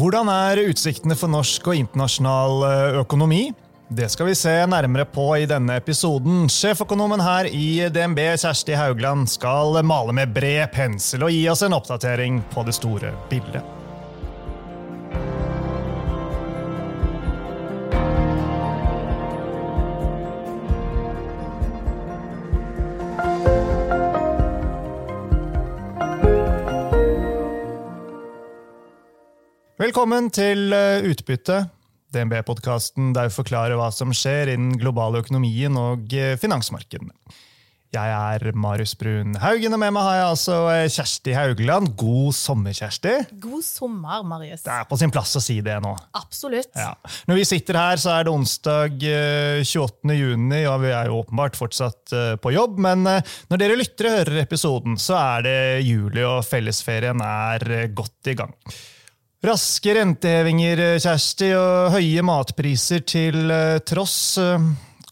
Hvordan er utsiktene for norsk og internasjonal eh, økonomi? Det skal vi se nærmere på i denne episoden. Sjeføkonomen her i DNB, Kjersti Haugland, skal male med bred pensel og gi oss en oppdatering på det store bildet. Velkommen til eh, Utbytte, DNB-podkasten der vi forklarer hva som skjer innen den globale økonomien og eh, finansmarkedene. Jeg er Marius Brun Haugen, og med meg har jeg altså eh, Kjersti Haugland. God sommer, Kjersti. God sommer, Marius. Det er på sin plass å si det nå. Absolutt. Ja. Når vi sitter her, så er det onsdag 28. juni, og vi er jo åpenbart fortsatt på jobb. Men når dere lyttere hører episoden, så er det juli, og fellesferien er godt i gang. Raske rentehevinger, Kjersti, og høye matpriser til eh, tross. Eh,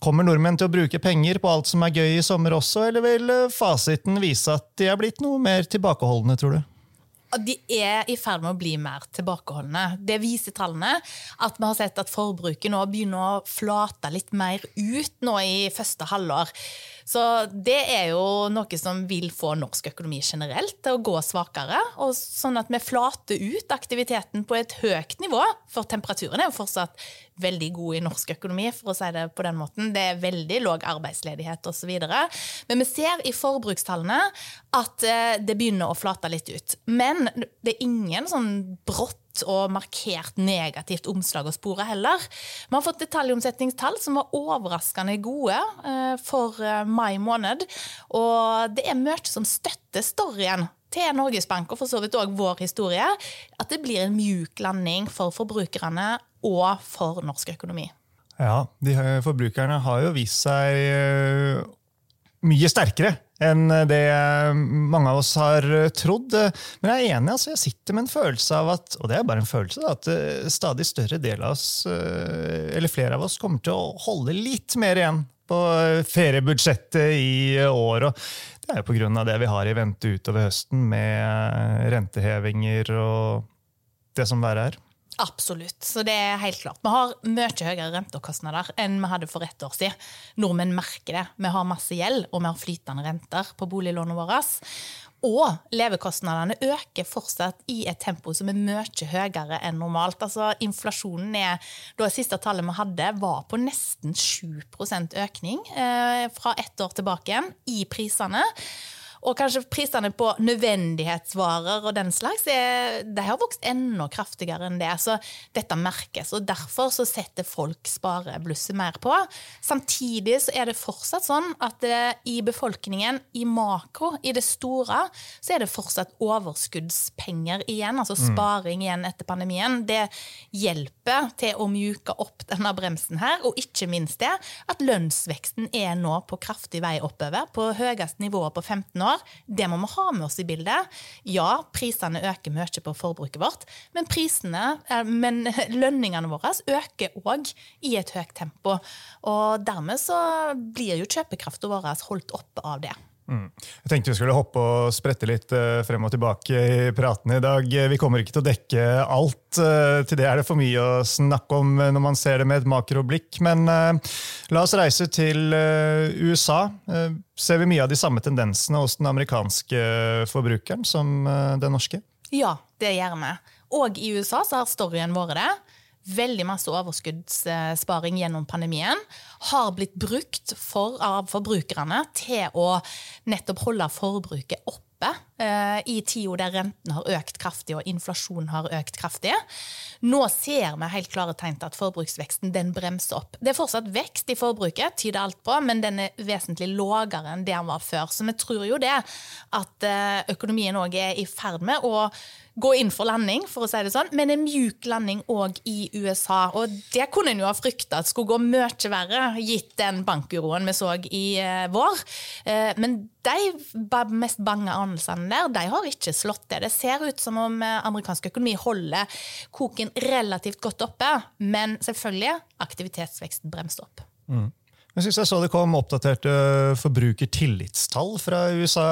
kommer nordmenn til å bruke penger på alt som er gøy i sommer også, eller vil eh, fasiten vise at de er blitt noe mer tilbakeholdne, tror du? De er i ferd med å bli mer tilbakeholdne. Det viser tallene. At vi har sett at forbruket nå begynner å flate litt mer ut nå i første halvår. Så det er jo noe som vil få norsk økonomi generelt til å gå svakere. og Sånn at vi flater ut aktiviteten på et høyt nivå. For temperaturen er jo fortsatt veldig god i norsk økonomi, for å si det på den måten. Det er veldig låg arbeidsledighet osv. Men vi ser i forbrukstallene at eh, det begynner å flate litt ut. Men det er ingen sånn brått og markert negativt omslag å spore heller. Vi har fått detaljomsetningstall som var overraskende gode eh, for eh, mai måned. Og det er mye som støtter storyen til Norges Bank, og for så vidt òg vår historie, at det blir en mjuk landing for forbrukerne og for norsk økonomi. Ja, de forbrukerne har jo vist seg eh, mye sterkere enn det mange av oss har trodd. Men jeg er enig, altså, jeg sitter med en følelse av at og det er bare en følelse da, at eh, stadig større del av oss, eh, eller flere av oss kommer til å holde litt mer igjen på feriebudsjettet i år. og Det er jo pga. det vi har i vente utover høsten, med rentehevinger og det som verre er. Absolutt. Så det er helt klart. Vi har mye høyere rentekostnader enn vi hadde for ett år siden. Nordmenn merker det. Vi har masse gjeld, og vi har flytende renter på boliglånet vårt. Og levekostnadene øker fortsatt i et tempo som er mye høyere enn normalt. Altså, inflasjonen er, da siste tallet vi hadde, var på nesten 7 økning eh, fra ett år tilbake igjen i prisene. Og kanskje prisene på nødvendighetsvarer og den slags er, de har vokst enda kraftigere enn det. Så dette merkes, og derfor så setter folk spareblusset mer på. Samtidig så er det fortsatt sånn at det, i befolkningen, i makro, i det store, så er det fortsatt overskuddspenger igjen, altså mm. sparing igjen etter pandemien. Det hjelper til å mjuke opp denne bremsen her, og ikke minst det at lønnsveksten er nå på kraftig vei oppover, på høyeste nivå på 15 år år. Det må vi ha med oss i bildet. Ja, prisene øker mye på forbruket vårt, men, prisene, eh, men lønningene våre øker òg i et høyt tempo. Og dermed så blir jo kjøpekraften vår holdt oppe av det. Mm. Jeg tenkte vi skulle hoppe og sprette litt eh, frem og tilbake i praten i dag. Vi kommer ikke til å dekke alt. Eh, til det er det for mye å snakke om når man ser det med et makroblikk. Men la oss reise til USA. Ser vi mye av de samme tendensene hos den amerikanske forbrukeren som den norske? Ja, det gjør vi. Og i USA så har storyen vært det veldig masse overskuddssparing gjennom pandemien har blitt brukt for, av forbrukerne til å nettopp holde forbruket oppe i tida der renten har økt kraftig og inflasjonen har økt kraftig. Nå ser vi helt klare tegn til at forbruksveksten den bremser opp. Det er fortsatt vekst i forbruket, tyder alt på, men den er vesentlig lavere enn det den var før. Så vi tror jo det at eh, økonomien òg er i ferd med å gå inn for landing, for å si det sånn, men en mjuk landing òg i USA. Og det kunne en jo ha frykta at skulle gå mye verre, gitt den bankuroen vi så i eh, vår. Eh, men de mest bange anelsene der, de har ikke slått det. Det ser ut som om eh, amerikansk økonomi holder koken relativt godt oppe, men selvfølgelig aktivitetsveksten bremser opp. Mm. Jeg synes jeg så det kom oppdaterte forbrukertillitstall fra USA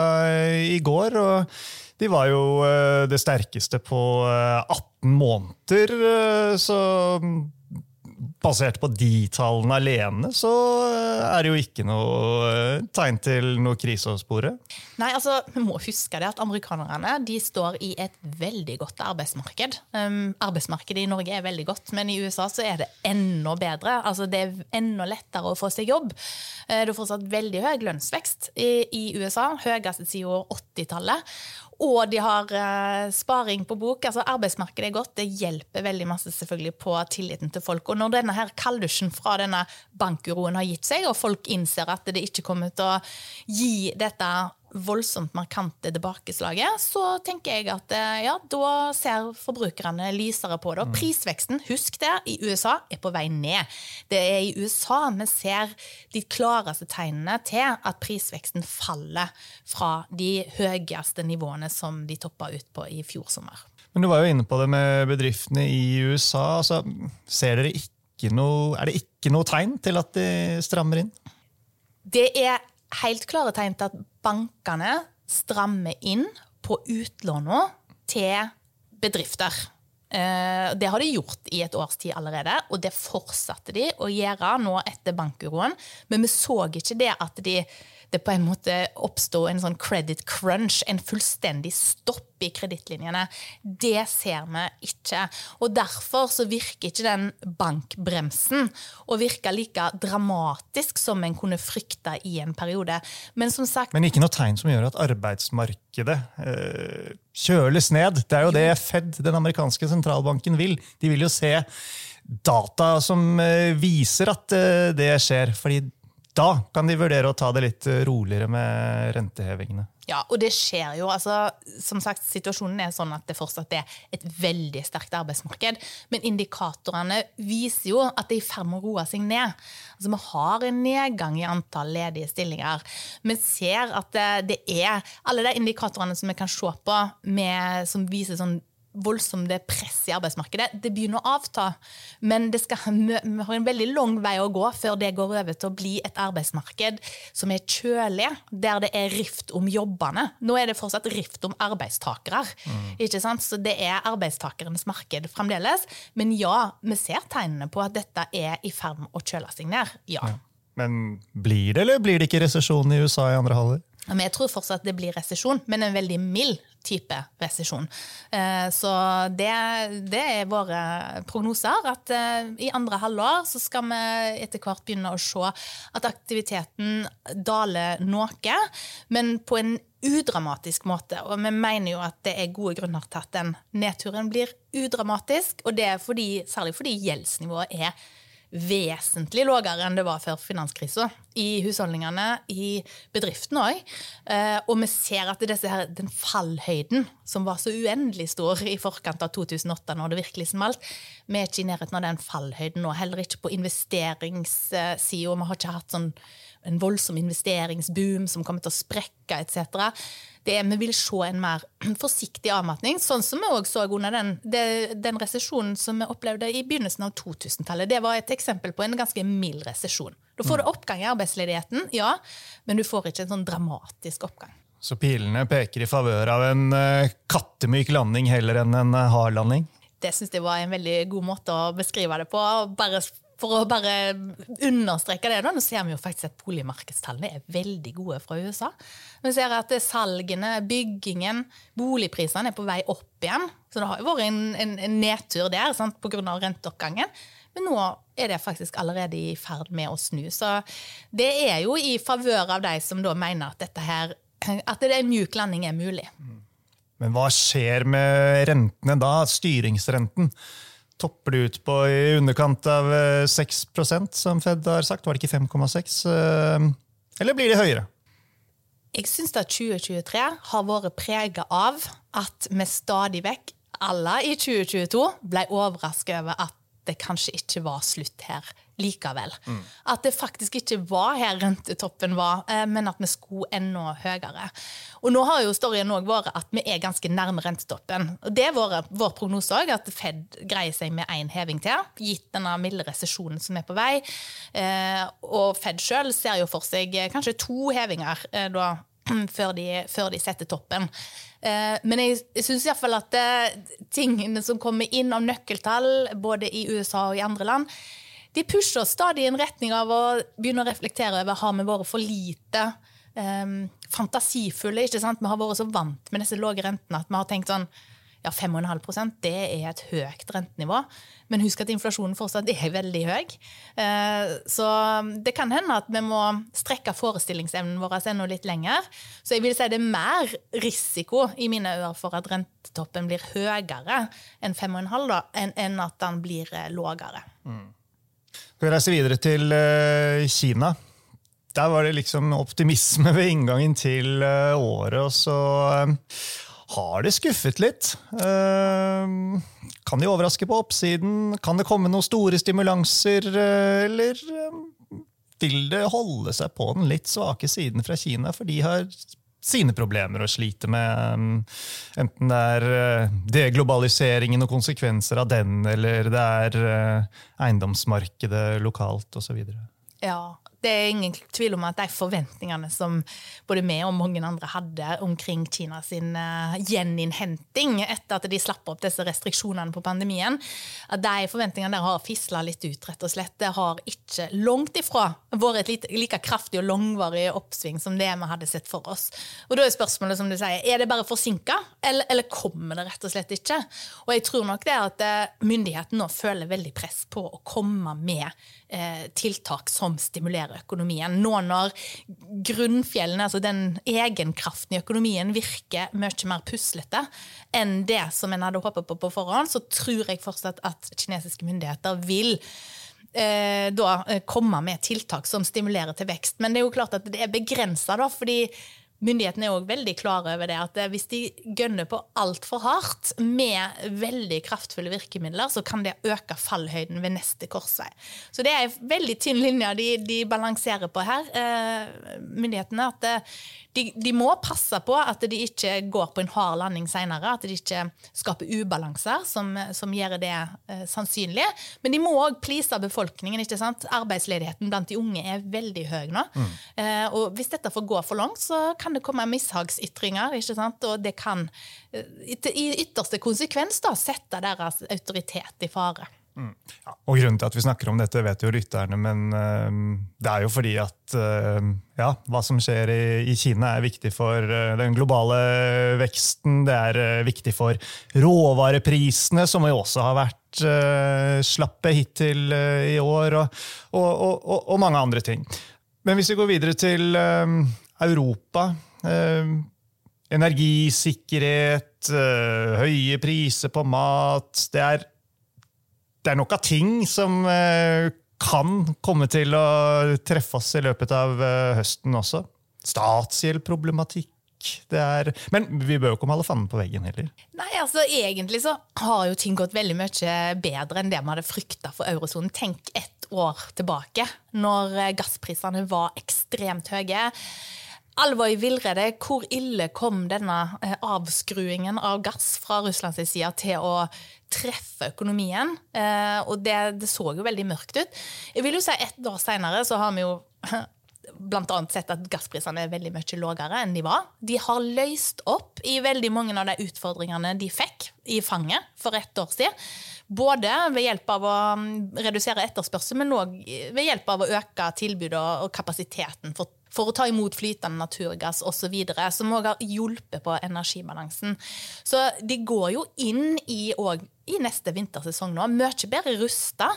i går. og De var jo eh, det sterkeste på 18 eh, måneder. Eh, så basert på de tallene alene, så er det jo ikke noe tegn til noe krise å spore. Nei, altså, Vi må huske det at amerikanerne de står i et veldig godt arbeidsmarked. Um, arbeidsmarkedet i Norge er veldig godt, men i USA så er det enda bedre. Altså, Det er enda lettere å få seg jobb. Uh, det er fortsatt veldig høy lønnsvekst i, i USA, høyeste siden 80-tallet. Og de har uh, sparing på bok. altså Arbeidsmarkedet er godt. Det hjelper veldig masse selvfølgelig på tilliten til folk. Og når denne her kalddusjen fra denne bankuroen har gitt seg, og folk innser at det ikke kommer til å gi dette voldsomt markante tilbakeslaget, så tenker jeg at eh, ja, da ser forbrukerne lysere på det. Og mm. prisveksten, husk det, i USA er på vei ned. Det er i USA vi ser de klareste tegnene til at prisveksten faller fra de høyeste nivåene som de toppa ut på i fjor sommer. Men Du var jo inne på det med bedriftene i USA. Altså, ser dere ikke noe, er det ikke noe tegn til at de strammer inn? Det er helt klare tegn til at bankene strammer inn på utlånene til bedrifter. Eh, det har de gjort i et års tid allerede, og det fortsatte de å gjøre nå etter bankuroen. Men vi så ikke det at de det på en måte oppsto en sånn credit crunch, en fullstendig stopp i kredittlinjene. Det ser vi ikke. Og derfor så virker ikke den bankbremsen og virker like dramatisk som en kunne frykte i en periode. Men som sagt Men ikke noe tegn som gjør at arbeidsmarkedet øh, kjøles ned. Det er jo det Fed, den amerikanske sentralbanken, vil. De vil jo se data som eh, viser at eh, det skjer. fordi da kan de vurdere å ta det litt roligere med rentehevingene. Ja, og det skjer jo. altså, som sagt, Situasjonen er sånn at det fortsatt er et veldig sterkt arbeidsmarked. Men indikatorene viser jo at det er i ferd med å roe seg ned. Altså, Vi har en nedgang i antall ledige stillinger. Vi ser at det er alle de indikatorene som vi kan se på, med, som viser sånn voldsomt press i arbeidsmarkedet. Det begynner å avta, men det skal, vi har en veldig lang vei å gå før det går over til å bli et arbeidsmarked som er kjølig, der det er rift om jobbene. Nå er det fortsatt rift om arbeidstakere. Mm. ikke sant? Så det er arbeidstakernes marked fremdeles. Men ja, vi ser tegnene på at dette er i ferd med å kjøle seg ned. ja. ja. Men blir det, eller blir det ikke resesjon i USA i andre halvår? Men jeg tror fortsatt det blir resesjon, men en veldig mild type resesjon. Eh, så det, det, er våre prognoser. At eh, i andre halvår så skal vi etter hvert begynne å se at aktiviteten daler noe, men på en udramatisk måte. Og vi mener jo at det er gode grunner til at den nedturen blir udramatisk, og det er fordi, særlig fordi gjeldsnivået er vesentlig lavere enn det var før finanskrisa. I husholdningene, i bedriftene òg. Eh, og vi ser at her, den fallhøyden som var så uendelig stor i forkant av 2008, når det virkelig smalt, vi er ikke i nærheten av den fallhøyden nå. Heller ikke på investeringssida. Vi har ikke hatt sånn en voldsom investeringsboom som kommer til å sprekke etc. Det, vi vil se en mer forsiktig avmatning, sånn som vi også så under den, den resesjonen som vi opplevde i begynnelsen av 2000-tallet. Det var et eksempel på en ganske mild resesjon. Da får du mm. oppgang i arbeidsledigheten, ja, men du får ikke en sånn dramatisk oppgang. Så pilene peker i favør av en uh, kattemyk landing heller enn en uh, hard landing? Det syns jeg var en veldig god måte å beskrive det på. Bare for å bare understreke det, da, nå ser vi jo faktisk at boligmarkedstallene er veldig gode fra USA. Vi ser at salgene, byggingen, boligprisene er på vei opp igjen. Så det har jo vært en, en, en nedtur der pga. renteoppgangen. Men nå er det faktisk allerede i ferd med å snu. Så det er jo i favør av de som da mener at her, at det en mjuk landing er mulig. Men hva skjer med rentene da? Styringsrenten? topper det ut på i underkant av 6 eh, som Fed har sagt. Var det ikke 5,6? Eh, eller blir det høyere? Jeg syns at 2023 har vært prega av at vi stadig vekk, alle i 2022, ble overrasket over at det kanskje ikke var slutt her likevel. Mm. At det faktisk ikke var her rentetoppen var, eh, men at vi skulle enda høyere. Og nå har jo storyen òg vært at vi er ganske nærme rentetoppen. Og det er vår, vår prognose òg, at Fed greier seg med én heving til, gitt denne milde resesjonen som er på vei. Eh, og Fed sjøl ser jo for seg kanskje to hevinger da, før, de, før de setter toppen. Eh, men jeg, jeg syns iallfall at det, tingene som kommer inn av nøkkeltall, både i USA og i andre land, de pusher oss stadig i en retning av å begynne å reflektere over har vi vært for lite eh, fantasifulle. ikke sant? Vi har vært så vant med disse lave rentene at vi har tenkt sånn ja, 5,5% det er et høyt rentenivå. Men husk at inflasjonen fortsatt er veldig høy. Eh, så det kan hende at vi må strekke forestillingsevnen vår enda litt lenger. Så jeg vil si det er mer risiko i mine ører for at rentetoppen blir høyere enn 5,5 enn at den blir eh, lavere. Mm. Vi reise videre til eh, Kina. Der var det liksom optimisme ved inngangen til året. og så har det skuffet litt. Ehm, kan de overraske på oppsiden? Kan det komme noen store stimulanser? Eh, eller ehm, vil det holde seg på den litt svake siden fra Kina, for de har sine problemer å slite med. Enten det er eh, deglobaliseringen og konsekvenser av den, eller det er eh, eiendomsmarkedet lokalt osv. Ja, det er ingen tvil om at de forventningene som både vi og mange andre hadde omkring Kina sin uh, gjeninnhenting etter at de slapp opp disse restriksjonene på pandemien, at de forventningene der har fisla litt ut, rett og slett. Det har ikke langt ifra vært et like kraftig og langvarig oppsving som det vi hadde sett for oss. Og da er spørsmålet, som du sier, er det bare forsinka, eller, eller, kommer det rett og slett ikke? Og jeg tror nok det er at eh, myndighetene nå føler veldig press på å komme med eh, tiltak som stimulerer økonomien. Nå når grunnfjellene, altså den egenkraften i økonomien, virker mye mer puslete enn det som en hadde håpet på på forhånd, så tror jeg fortsatt at kinesiske myndigheter vil eh, da eh, komme med tiltak som stimulerer til vekst. Men det er jo klart at det er begrensa, fordi Myndighetene er òg veldig klare over det, at hvis de gønner på altfor hardt med veldig kraftfulle virkemidler, så kan det øke fallhøyden ved neste korsvei. Så det er en veldig tynn linje de, de balanserer på her, eh, myndighetene. At eh, de, de, må passe på at de ikke går på en hard landing senere, at de ikke skaper ubalanser som, som gjør det eh, sannsynlig. Men de må òg please befolkningen. ikke sant? Arbeidsledigheten blant de unge er veldig høy nå. Mm. Eh, og hvis dette får gå for langt, så kan det komme mishagsytringer, og det kan eh, i ytterste konsekvens da, sette deres autoritet i fare. Mm. Ja, og Grunnen til at vi snakker om dette, vet jo lytterne, men uh, det er jo fordi at uh, ja, hva som skjer i, i, Kina, er viktig for uh, den globale veksten. Det er viktig for råvareprisene, som jo også har vært slappe hittil i år, og, og, og, og, mange andre ting. Men hvis vi går videre til Europa Energisikkerhet, høye priser på mat. Det er det er nok av ting som eh, kan komme til å treffe oss i løpet av eh, høsten også. Statsgjeldproblematikk. Det er, men vi bør jo ikke male fanden på veggen heller. Nei, altså Egentlig så har jo ting gått veldig mye bedre enn det vi hadde frykta for eurosonen. Tenk ett år tilbake, når eh, gassprisene var ekstremt høye. Alle var i villrede. Hvor ille kom denne avskruingen av gass fra Russlands side til å treffe økonomien. Eh, og det, det, så jo veldig mørkt ut. Jeg vil jo si Ett år seinere har vi jo annet sett at gassprisene er veldig mye lavere enn de var. De har løst opp i veldig mange av de utfordringene de fikk i fanget for ett år siden. Både ved hjelp av å mm, redusere etterspørsel, men òg ved hjelp av å øke tilbudet og kapasiteten for for å ta imot flytende naturgass osv., som òg har hjulpet på energibalansen. Så de går jo inn i, i neste vintersesong nå, mye bedre rusta.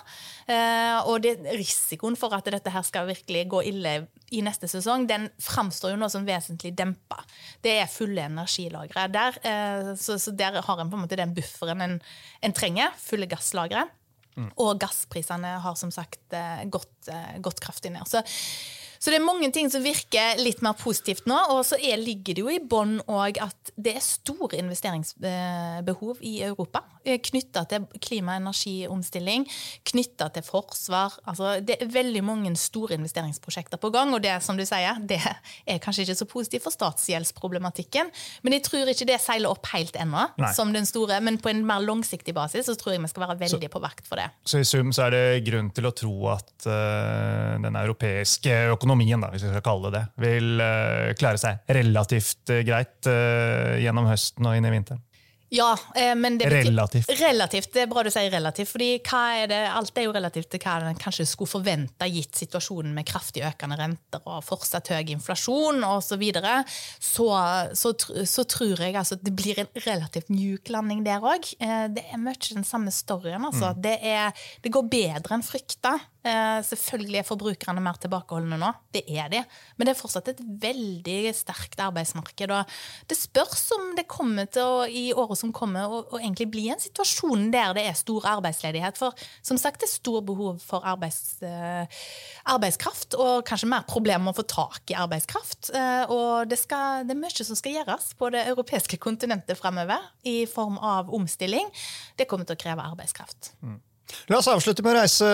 Eh, og det, risikoen for at dette her skal virkelig gå ille i neste sesong, den framstår jo nå som vesentlig dempa. Det er fulle energilagre der, eh, så, så, der har en på en måte den bufferen en, en trenger. Fulle gasslagre. Mm. Og gassprisene har som sagt eh, gått, gått kraftig ned. Så Så det er mange ting som virker litt mer positivt nå. Og så er, ligger det jo i bånn òg at det er store investeringsbehov i Europa. Knytta til klima- og energiomstilling, knytta til forsvar. Altså, det er veldig mange store investeringsprosjekter på gang. Og det som du sier, det er kanskje ikke så positivt for statsgjeldsproblematikken. Men jeg tror ikke det seiler opp helt ennå, som den store. Men på en mer langsiktig basis så tror jeg vi skal være veldig så, på vakt for det. Så i sum så er det grunn til å tro at uh, den europeiske økonomien, da, hvis vi skal kalle det det, vil uh, klare seg relativt uh, greit gjennom høsten og inn i vinteren? Ja, eh, men det betyr, relativt. relativt. Det er bra du sier relativt. fordi er det, alt er jo relativt til hva en kanskje skulle forvente gitt situasjonen med kraftig økende renter og fortsatt høy inflasjon osv. Så, videre. så så så tror jeg altså, det blir en relativt mjuk landing der òg. Eh, det er mye den samme storyen. Altså. Mm. Det, er, det går bedre enn frykta. Eh, selvfølgelig er forbrukerne mer tilbakeholdne nå, det er de. Men det er fortsatt et veldig sterkt arbeidsmarked. og Det spørs om det kommer til å i året som kommer, å, å egentlig bli en situasjon der det er stor arbeidsledighet. For som sagt, det er stor behov for arbeids, eh, arbeidskraft, og kanskje mer problemer med å få tak i arbeidskraft. Eh, og det, skal, det, er mye som skal gjøres på det europeiske kontinentet fremover i form av omstilling. Det kommer til å kreve arbeidskraft. Mm. La oss avslutte med å reise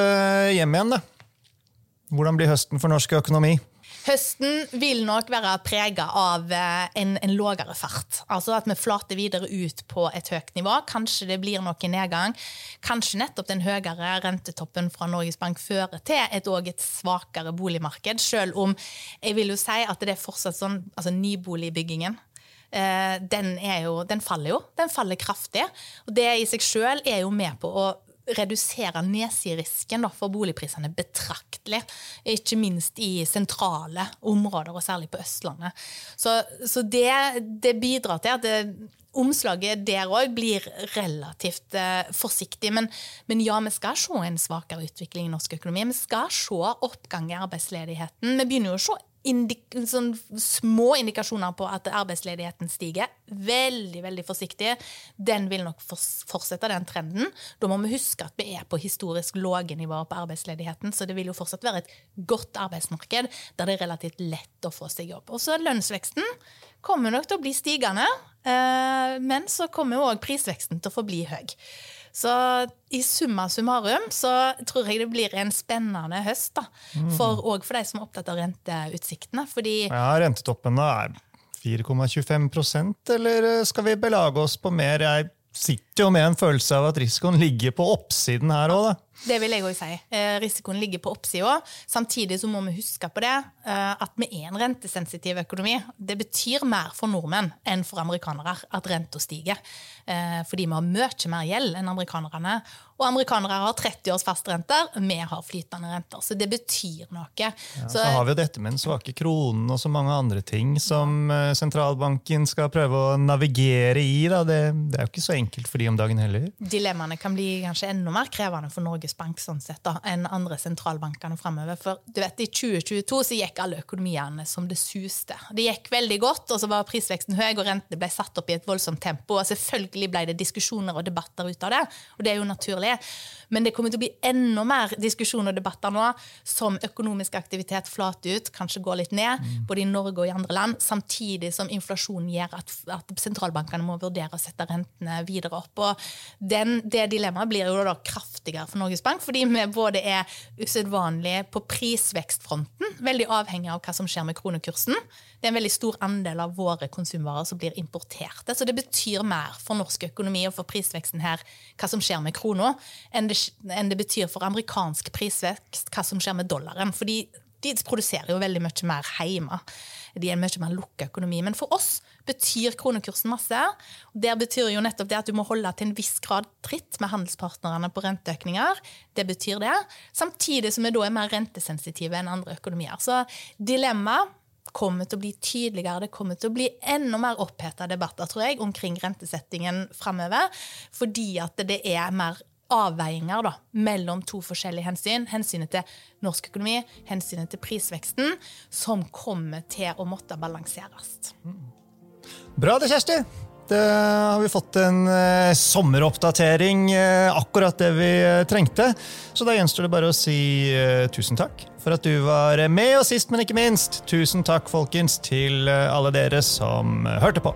hjem igjen. Da. Hvordan blir høsten for norsk økonomi? Høsten vil nok være prega av eh, en, en lavere fart. Altså at vi flater videre ut på et høyt nivå. Kanskje det blir noe nedgang. Kanskje nettopp den høyere rentetoppen fra Norges Bank fører til et, et svakere boligmarked. Selv om jeg vil jo si at det er fortsatt sånn altså nyboligbyggingen eh, den, jo, den, faller jo. Den faller kraftig. Og det i seg sjøl er jo med på å redusere nedsiderisken for boligprisene betraktelig. Ikke minst i sentrale områder, og særlig på Østlandet. Så, så det, det, bidrar til at det, omslaget der òg blir relativt eh, forsiktig. Men, men, ja, vi skal se en svakere utvikling i norsk økonomi. Vi skal se oppgang i arbeidsledigheten. Vi begynner jo å se indik sånn små indikasjoner på at arbeidsledigheten stiger. Veldig veldig forsiktig. Den vil nok fortsette, den trenden. Da må vi huske at vi er på historisk lave nivåer på arbeidsledigheten, så det vil jo fortsatt være et godt arbeidsmarked der det er relativt lett å få seg jobb. Og så lønnsveksten kommer nok til å bli stigende, eh, men så kommer òg prisveksten til å forbli høy. Så i summa summarum så tror jeg det blir en spennende høst. da, for, Og for de som er opptatt av renteutsiktene. fordi... Ja, Rentetoppen er 4,25% eller skal vi belage oss på mer? Jeg sitter jo med en følelse av at risikoen ligger på oppsiden her òg, da. Det vil jeg òg si. Eh, risikoen ligger på oppsida. Samtidig så må vi huske på det eh, at vi er en rentesensitiv økonomi. Det betyr mer for nordmenn enn for amerikanere at renta stiger. Eh, fordi vi har mye mer gjeld enn amerikanerne. Og amerikanere har 30 års fastrenter, vi har flytende renter. Så det betyr noe. Ja, så, så, har vi jo dette med den svake kronen og så mange andre ting som sentralbanken skal prøve å navigere i. Det, det er jo ikke så enkelt for de om dagen heller. Dilemmaene kan bli kanskje enda mer krevende for Norge Norges Bank sånn sett da, enn andre sentralbankene framover. For du vet, i 2022 så gikk alle økonomiene som det suste. Det gikk veldig godt, og så var prisveksten høy, og rentene ble satt opp i et voldsomt tempo. og Selvfølgelig ble det diskusjoner og debatter ut av det, og det er jo naturlig. Men det kommer til å bli enda mer diskusjon og debatter nå som økonomisk aktivitet flater ut, kanskje går litt ned, mm. både i Norge og i andre land, samtidig som inflasjonen gjør at, at sentralbankene må vurdere å sette rentene videre opp. Og den, Det dilemmaet blir jo da kraftigere for Norges Bank, fordi vi både er usedvanlige på prisvekstfronten, veldig avhengig av hva som skjer med kronekursen. Det er en veldig stor andel av våre konsumvarer som blir importerte. Så det betyr mer for norsk økonomi og for prisveksten her hva som skjer med krona, enn, enn det, betyr for amerikansk prisvekst hva som skjer med dollaren. Fordi de produserer jo veldig mye mer hjemme. De er en mye mer lukka økonomi. Men for oss betyr kronekursen masse. Det betyr jo nettopp det at du må holde til en viss grad tritt med handelspartnerne på renteøkninger. Det betyr det. Samtidig som vi da er mer rentesensitive enn andre økonomier. Så dilemmaet kommer til å bli tydeligere. Det kommer til å bli enda mer oppheta debatter tror jeg, omkring rentesettingen framover. Fordi at det er mer avveininger da, mellom to forskjellige hensyn. Hensynet til norsk økonomi, hensynet til prisveksten, som kommer til å måtte balanseres. Bra det, Kjersti! Da har vi fått en eh, sommeroppdatering, eh, akkurat det vi eh, trengte. Så da gjenstår det bare å si eh, tusen takk for at du var med, og sist, men ikke minst, tusen takk, folkens, til eh, alle dere som eh, hørte på.